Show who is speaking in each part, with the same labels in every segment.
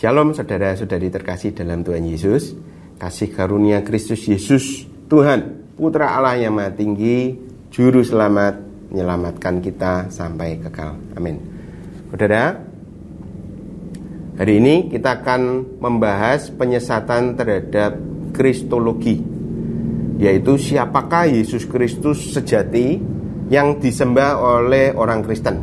Speaker 1: Shalom saudara-saudari terkasih dalam Tuhan Yesus. Kasih karunia Kristus Yesus Tuhan, Putra Allah yang Maha Tinggi, Juru Selamat, menyelamatkan kita sampai kekal. Amin. Saudara, hari ini kita akan membahas penyesatan terhadap Kristologi, yaitu siapakah Yesus Kristus sejati yang disembah oleh orang Kristen,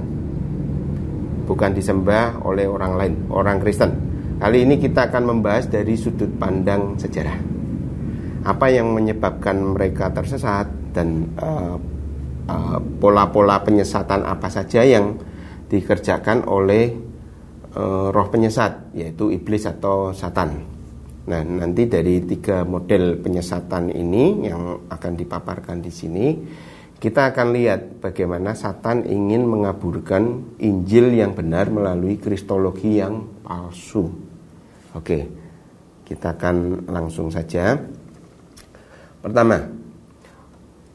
Speaker 1: bukan disembah oleh orang lain, orang Kristen. Kali ini kita akan membahas dari sudut pandang sejarah. Apa yang menyebabkan mereka tersesat dan uh, uh, pola-pola penyesatan apa saja yang dikerjakan oleh uh, roh penyesat, yaitu iblis atau satan. Nah, nanti dari tiga model penyesatan ini yang akan dipaparkan di sini, kita akan lihat bagaimana Satan ingin mengaburkan Injil yang benar melalui kristologi yang palsu. Oke, kita akan langsung saja. Pertama,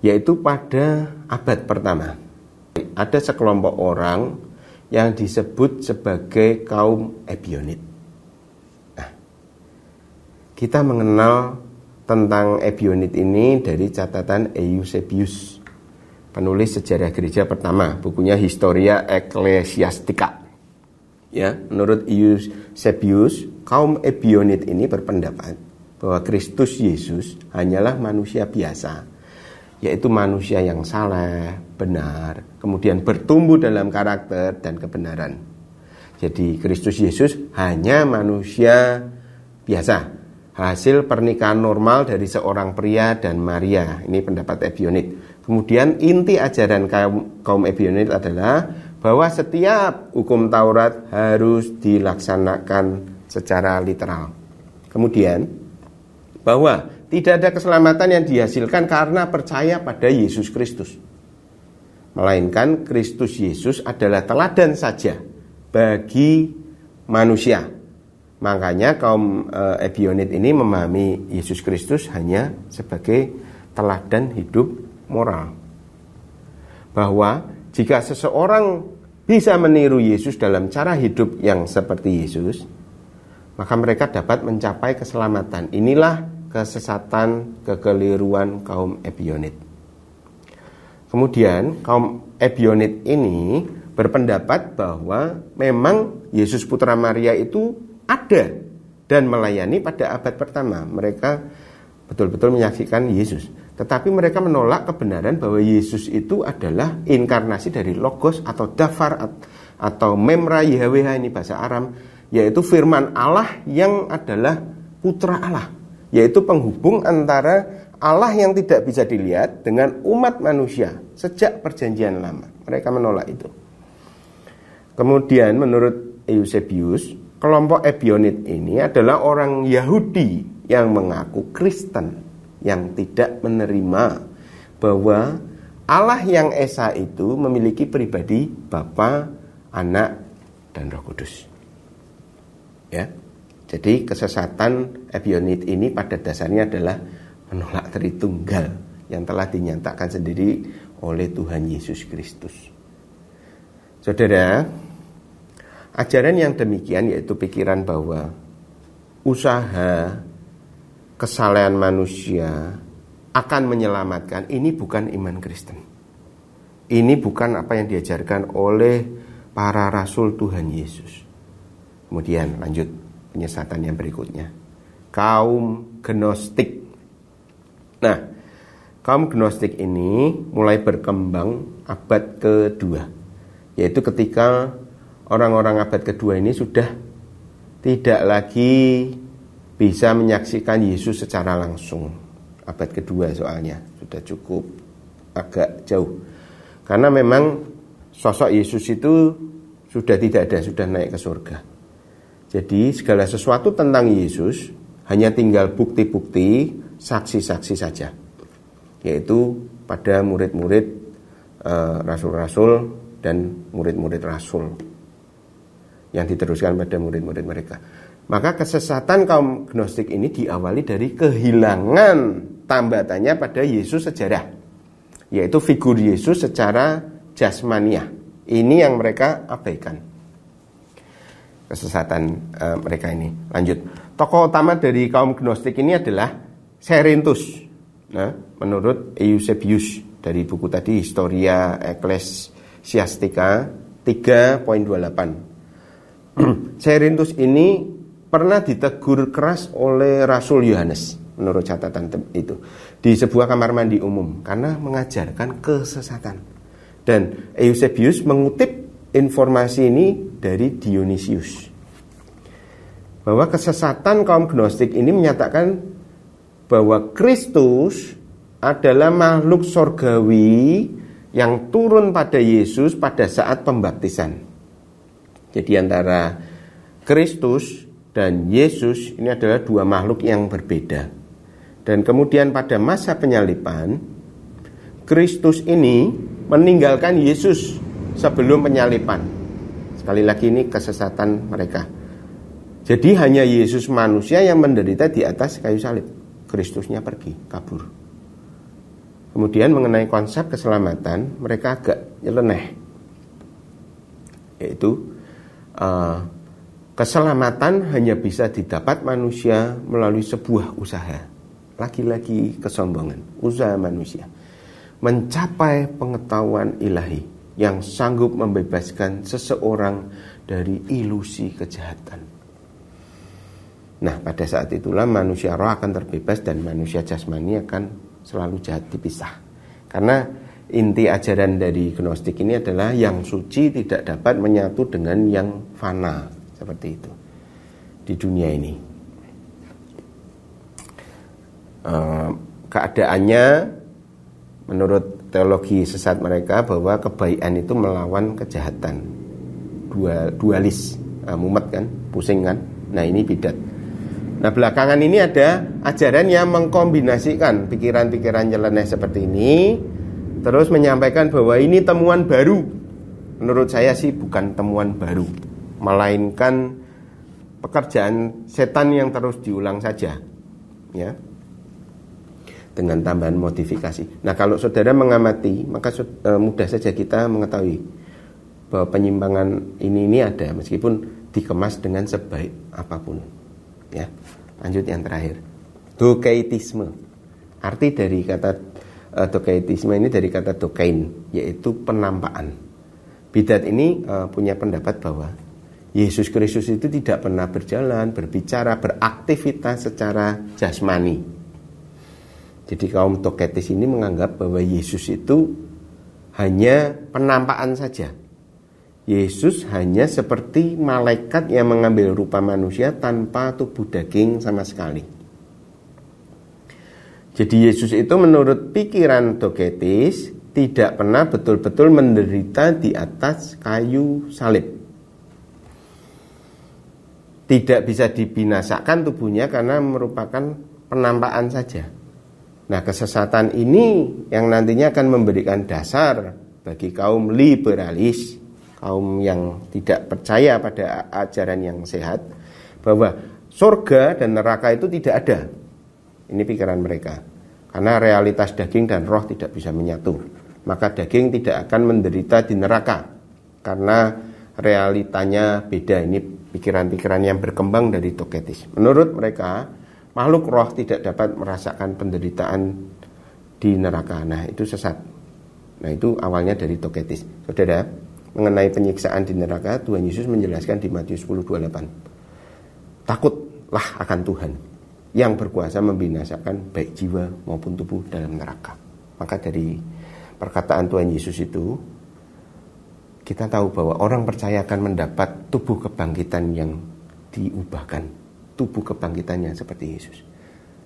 Speaker 1: yaitu pada abad pertama, ada sekelompok orang yang disebut sebagai kaum Ebionit. Nah, kita mengenal tentang Ebionit ini dari catatan Eusebius, penulis sejarah gereja pertama, bukunya Historia Ecclesiastica. Ya, menurut Eusebius, kaum Ebionit ini berpendapat bahwa Kristus Yesus hanyalah manusia biasa, yaitu manusia yang saleh, benar, kemudian bertumbuh dalam karakter dan kebenaran. Jadi Kristus Yesus hanya manusia biasa, hasil pernikahan normal dari seorang pria dan Maria. Ini pendapat Ebionit. Kemudian inti ajaran kaum, kaum Ebionit adalah bahwa setiap hukum Taurat harus dilaksanakan secara literal. Kemudian bahwa tidak ada keselamatan yang dihasilkan karena percaya pada Yesus Kristus. Melainkan Kristus Yesus adalah teladan saja bagi manusia. Makanya kaum e, Ebionit ini memahami Yesus Kristus hanya sebagai teladan hidup moral. Bahwa jika seseorang bisa meniru Yesus dalam cara hidup yang seperti Yesus, maka mereka dapat mencapai keselamatan. Inilah kesesatan, kekeliruan kaum Ebionit. Kemudian kaum Ebionit ini berpendapat bahwa memang Yesus Putra Maria itu ada dan melayani pada abad pertama. Mereka betul-betul menyaksikan Yesus. Tetapi mereka menolak kebenaran bahwa Yesus itu adalah inkarnasi dari Logos atau Dafar atau Memra Yahweh ini bahasa Aram, yaitu firman Allah yang adalah putra Allah, yaitu penghubung antara Allah yang tidak bisa dilihat dengan umat manusia sejak perjanjian lama. Mereka menolak itu. Kemudian menurut Eusebius, kelompok Ebionit ini adalah orang Yahudi yang mengaku Kristen yang tidak menerima bahwa Allah yang Esa itu memiliki pribadi Bapa, Anak, dan Roh Kudus. Ya. Jadi kesesatan Ebionit ini pada dasarnya adalah menolak Tritunggal yang telah dinyatakan sendiri oleh Tuhan Yesus Kristus. Saudara, ajaran yang demikian yaitu pikiran bahwa usaha kesalahan manusia akan menyelamatkan, ini bukan iman Kristen. Ini bukan apa yang diajarkan oleh para rasul Tuhan Yesus. Kemudian lanjut penyesatan yang berikutnya. Kaum Gnostik. Nah, kaum Gnostik ini mulai berkembang abad kedua. Yaitu ketika orang-orang abad kedua ini sudah tidak lagi bisa menyaksikan Yesus secara langsung. Abad kedua soalnya sudah cukup agak jauh. Karena memang sosok Yesus itu sudah tidak ada, sudah naik ke surga. Jadi segala sesuatu tentang Yesus hanya tinggal bukti-bukti, saksi-saksi saja. Yaitu pada murid-murid eh, rasul-rasul dan murid-murid rasul yang diteruskan pada murid-murid mereka. Maka kesesatan kaum Gnostik ini diawali dari kehilangan tambatannya pada Yesus sejarah. Yaitu figur Yesus secara jasmania. Ini yang mereka abaikan. kesesatan uh, mereka ini. Lanjut. Tokoh utama dari kaum Gnostik ini adalah Serintus. Nah, menurut Eusebius dari buku tadi Historia Ecclesiastica 3.28. Serintus ini pernah ditegur keras oleh Rasul Yohanes menurut catatan itu di sebuah kamar mandi umum karena mengajarkan kesesatan. Dan Eusebius mengutip informasi ini dari Dionysius. Bahwa kesesatan kaum Gnostik ini menyatakan bahwa Kristus adalah makhluk sorgawi yang turun pada Yesus pada saat pembaptisan. Jadi antara Kristus dan Yesus ini adalah dua makhluk yang berbeda. Dan kemudian pada masa penyalipan, Kristus ini meninggalkan Yesus sebelum penyalipan. Sekali lagi ini kesesatan mereka. Jadi hanya Yesus manusia yang menderita di atas kayu salib. Kristusnya pergi, kabur. Kemudian mengenai konsep keselamatan, mereka agak nyeleneh. Yaitu uh, keselamatan hanya bisa didapat manusia melalui sebuah usaha. Lagi-lagi kesombongan, usaha manusia. Mencapai pengetahuan ilahi yang sanggup membebaskan seseorang dari ilusi kejahatan. Nah, pada saat itulah manusia roh akan terbebas dan manusia jasmani akan selalu jahat dipisah. Karena inti ajaran dari Gnostik ini adalah yang suci tidak dapat menyatu dengan yang fana, seperti itu di dunia ini. Uh, keadaannya menurut teologi sesat mereka bahwa kebaikan itu melawan kejahatan. Dua, dualis, nah, mumet kan, pusing kan. Nah ini bidat. Nah belakangan ini ada ajaran yang mengkombinasikan pikiran-pikiran nyeleneh seperti ini, terus menyampaikan bahwa ini temuan baru. Menurut saya sih bukan temuan baru, melainkan pekerjaan setan yang terus diulang saja. Ya, dengan tambahan modifikasi. Nah, kalau saudara mengamati, maka uh, mudah saja kita mengetahui bahwa penyimpangan ini ini ada meskipun dikemas dengan sebaik apa pun. Ya. Lanjut yang terakhir. Dokaitisme. Arti dari kata uh, dokaitisme ini dari kata dokain yaitu penampakan. Bidat ini uh, punya pendapat bahwa Yesus Kristus itu tidak pernah berjalan, berbicara, beraktivitas secara jasmani jadi kaum Toketis ini menganggap bahwa Yesus itu hanya penampakan saja. Yesus hanya seperti malaikat yang mengambil rupa manusia tanpa tubuh daging sama sekali. Jadi Yesus itu menurut pikiran Toketis tidak pernah betul-betul menderita di atas kayu salib. Tidak bisa dibinasakan tubuhnya karena merupakan penampakan saja. Nah, kesesatan ini yang nantinya akan memberikan dasar bagi kaum liberalis, kaum yang tidak percaya pada ajaran yang sehat, bahwa surga dan neraka itu tidak ada. Ini pikiran mereka. Karena realitas daging dan roh tidak bisa menyatu. Maka daging tidak akan menderita di neraka. Karena realitanya beda. Ini pikiran-pikiran yang berkembang dari Toketis. Menurut mereka, makhluk roh tidak dapat merasakan penderitaan di neraka. Nah, itu sesat. Nah, itu awalnya dari Toketis. Saudara, mengenai penyiksaan di neraka, Tuhan Yesus menjelaskan di Matius 10:28. Takutlah akan Tuhan yang berkuasa membinasakan baik jiwa maupun tubuh dalam neraka. Maka dari perkataan Tuhan Yesus itu kita tahu bahwa orang percaya akan mendapat tubuh kebangkitan yang diubahkan tubuh kebangkitannya seperti Yesus.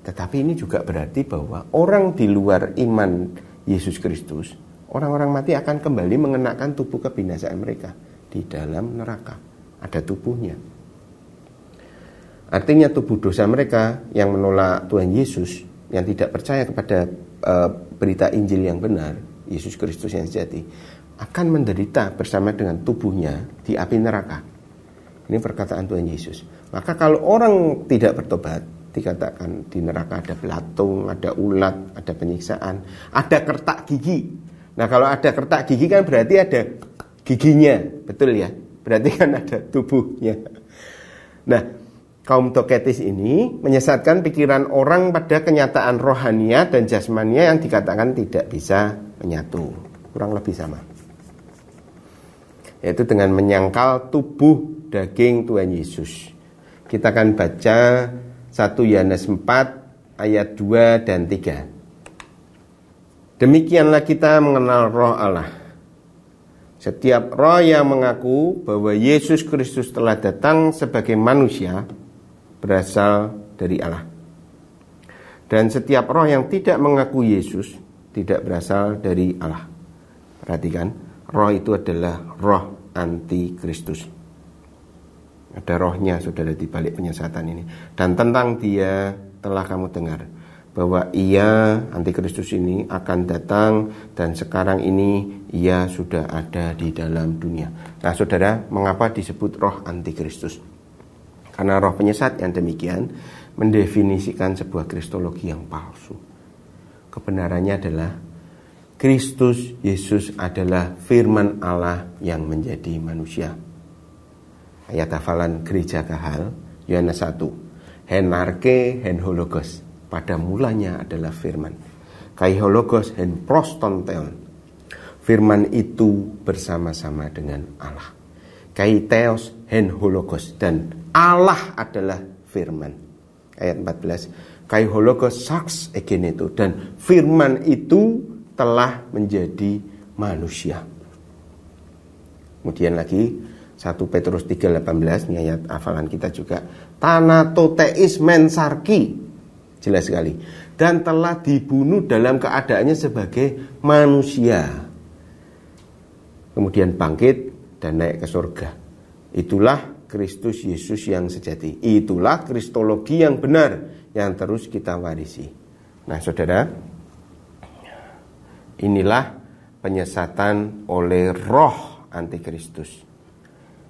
Speaker 1: Tetapi ini juga berarti bahwa orang di luar iman Yesus Kristus, orang-orang mati akan kembali mengenakan tubuh kebinasaan mereka di dalam neraka. Ada tubuhnya. Artinya tubuh dosa mereka yang menolak Tuhan Yesus, yang tidak percaya kepada uh, berita Injil yang benar, Yesus Kristus yang sejati, akan menderita bersama dengan tubuhnya di api neraka. Ini perkataan Tuhan Yesus. Maka kalau orang tidak bertobat, dikatakan di neraka ada belatung, ada ulat, ada penyiksaan, ada kertak gigi. Nah kalau ada kertak gigi kan berarti ada giginya, betul ya? Berarti kan ada tubuhnya. Nah, kaum Toketis ini menyesatkan pikiran orang pada kenyataan rohania dan jasmania yang dikatakan tidak bisa menyatu. Kurang lebih sama. Yaitu dengan menyangkal tubuh daging Tuhan Yesus. Kita akan baca 1 Yohanes 4 ayat 2 dan 3. Demikianlah kita mengenal roh Allah. Setiap roh yang mengaku bahwa Yesus Kristus telah datang sebagai manusia berasal dari Allah. Dan setiap roh yang tidak mengaku Yesus tidak berasal dari Allah. Perhatikan, roh itu adalah roh anti Kristus. Ada rohnya saudara di balik penyesatan ini. Dan tentang dia telah kamu dengar bahwa ia antikristus ini akan datang dan sekarang ini ia sudah ada di dalam dunia. Nah, Saudara, mengapa disebut roh antikristus? Karena roh penyesat yang demikian mendefinisikan sebuah kristologi yang palsu. Kebenarannya adalah Kristus Yesus adalah firman Allah yang menjadi manusia. Ayat hafalan gereja Kahal Yohanes 1 henarke hen hologos. Pada mulanya adalah firman. Kai hologos hen prostonteon. Firman itu bersama-sama dengan Allah. Kai teos hen hologos. Dan Allah adalah firman. Ayat 14 kai hologos saks egeneto dan firman itu telah menjadi manusia. Kemudian lagi 1 Petrus 3:18 ini ayat hafalan kita juga. Tanatoteis mensarki jelas sekali. Dan telah dibunuh dalam keadaannya sebagai manusia. Kemudian bangkit dan naik ke surga. Itulah Kristus Yesus yang sejati. Itulah kristologi yang benar yang terus kita warisi. Nah saudara inilah penyesatan oleh roh antikristus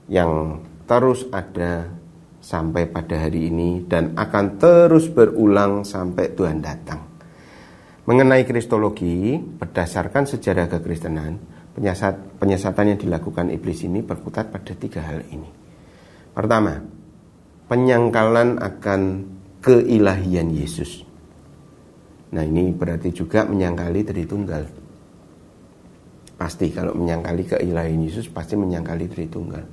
Speaker 1: yang terus ada sampai pada hari ini dan akan terus berulang sampai Tuhan datang. Mengenai kristologi, berdasarkan sejarah kekristenan, penyesat, penyesatan yang dilakukan iblis ini berkutat pada tiga hal ini. Pertama, penyangkalan akan keilahian Yesus. Nah ini berarti juga menyangkali Tritunggal. Pasti kalau menyangkali keilahian Yesus pasti menyangkali Tritunggal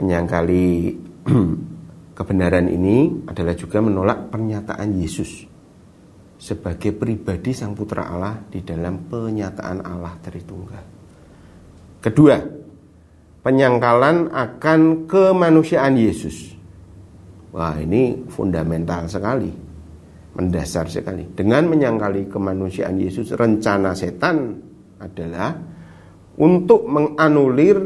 Speaker 1: menyangkali kebenaran ini adalah juga menolak pernyataan Yesus sebagai pribadi sang putra Allah di dalam penyataan Allah Tritunggal. Kedua, penyangkalan akan kemanusiaan Yesus. Wah, ini fundamental sekali. Mendasar sekali. Dengan menyangkali kemanusiaan Yesus, rencana setan adalah untuk menganulir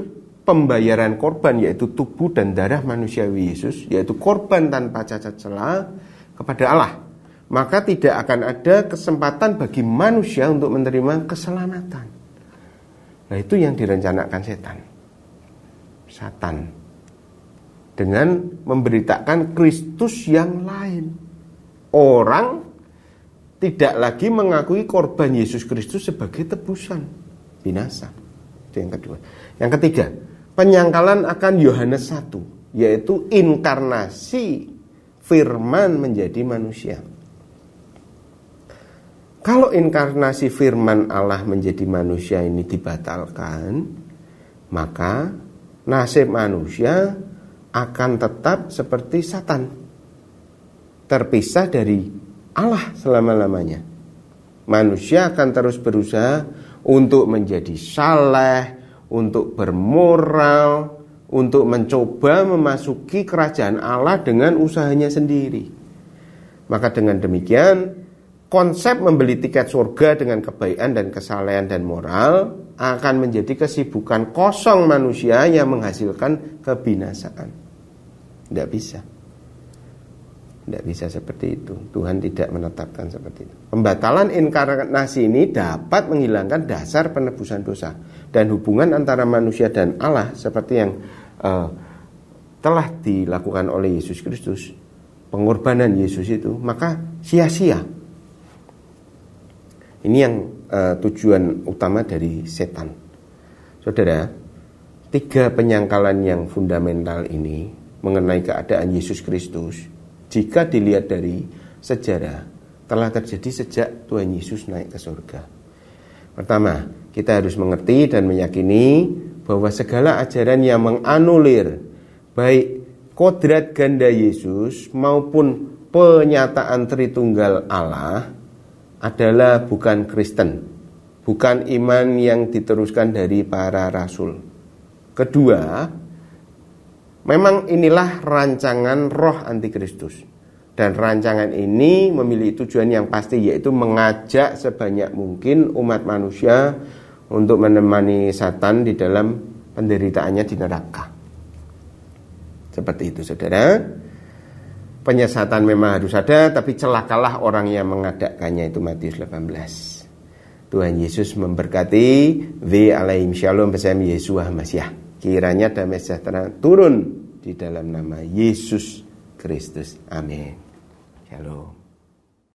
Speaker 1: pembayaran korban yaitu tubuh dan darah manusiawi Yesus yaitu korban tanpa cacat celah kepada Allah. Maka tidak akan ada kesempatan bagi manusia untuk menerima keselamatan. Nah itu yang direncanakan setan. Satan. Dengan memberitakan Kristus yang lain orang tidak lagi mengakui korban Yesus Kristus sebagai tebusan binasa itu yang kedua yang ketiga penyangkalan akan Yohanes 1 yaitu inkarnasi firman menjadi manusia. Kalau inkarnasi firman Allah menjadi manusia ini dibatalkan, maka nasib manusia akan tetap seperti Satan. Terpisah dari Allah selama-lamanya. Manusia akan terus berusaha untuk menjadi saleh, untuk bermoral, untuk mencoba memasuki kerajaan Allah dengan usahanya sendiri. Maka dengan demikian, konsep membeli tiket surga dengan kebaikan dan kesalehan dan moral akan menjadi kesibukan kosong manusia yang menghasilkan kebinasaan. Tidak bisa. Tidak bisa seperti itu. Tuhan tidak menetapkan seperti itu. Pembatalan inkarnasi ini dapat menghilangkan dasar penebusan dosa dan hubungan antara manusia dan Allah seperti yang uh, telah dilakukan oleh Yesus Kristus. Pengorbanan Yesus itu maka sia-sia. Ini yang uh, tujuan utama dari setan. Saudara, tiga penyangkalan yang fundamental ini mengenai keadaan Yesus Kristus, jika dilihat dari sejarah, telah terjadi sejak Tuhan Yesus naik ke surga. Pertama, kita harus mengerti dan meyakini bahwa segala ajaran yang menganulir baik kodrat ganda Yesus maupun penyataan Tritunggal Allah adalah bukan Kristen, bukan iman yang diteruskan dari para rasul. Kedua, memang inilah rancangan roh antikristus. Dan rancangan ini memiliki tujuan yang pasti yaitu mengajak sebanyak mungkin umat manusia untuk menemani Satan di dalam penderitaannya di neraka. Seperti itu saudara. Penyesatan memang harus ada, tapi celakalah orang yang mengadakannya itu Matius 18. Tuhan Yesus memberkati V alaihim shalom bersama Yesus Masya. Kiranya damai sejahtera turun di dalam nama Yesus Kristus. Amin. Shalom.